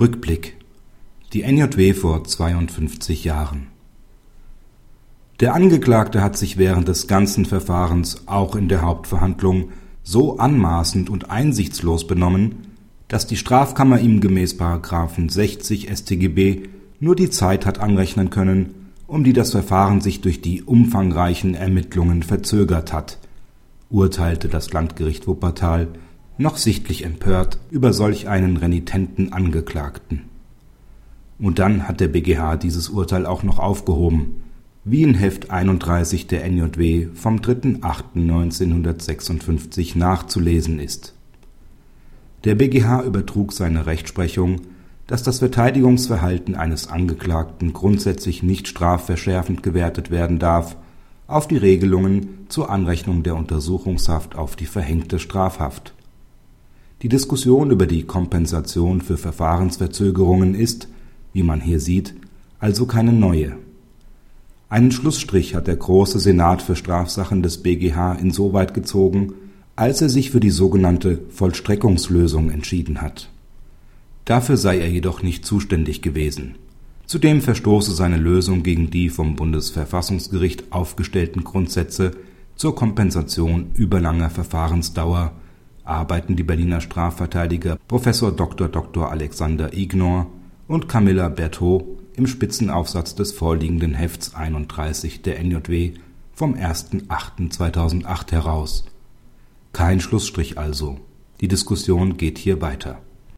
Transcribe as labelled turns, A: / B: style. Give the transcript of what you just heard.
A: Rückblick. Die NJW vor 52 Jahren. Der Angeklagte hat sich während des ganzen Verfahrens, auch in der Hauptverhandlung, so anmaßend und einsichtslos benommen, dass die Strafkammer ihm gemäß § 60 StGB nur die Zeit hat anrechnen können, um die das Verfahren sich durch die umfangreichen Ermittlungen verzögert hat, urteilte das Landgericht Wuppertal noch sichtlich empört über solch einen renitenten Angeklagten. Und dann hat der BGH dieses Urteil auch noch aufgehoben, wie in Heft 31 der NJW vom 3.8.1956 nachzulesen ist. Der BGH übertrug seine Rechtsprechung, dass das Verteidigungsverhalten eines Angeklagten grundsätzlich nicht strafverschärfend gewertet werden darf, auf die Regelungen zur Anrechnung der Untersuchungshaft auf die verhängte Strafhaft die Diskussion über die Kompensation für Verfahrensverzögerungen ist, wie man hier sieht, also keine neue. Einen Schlussstrich hat der Große Senat für Strafsachen des BGH insoweit gezogen, als er sich für die sogenannte Vollstreckungslösung entschieden hat. Dafür sei er jedoch nicht zuständig gewesen. Zudem verstoße seine Lösung gegen die vom Bundesverfassungsgericht aufgestellten Grundsätze zur Kompensation überlanger Verfahrensdauer arbeiten die Berliner Strafverteidiger Prof. Dr. Dr. Alexander Ignor und Camilla Berthaud im Spitzenaufsatz des vorliegenden Hefts 31 der NJW vom 1.8.2008 heraus. Kein Schlussstrich also. Die Diskussion geht hier weiter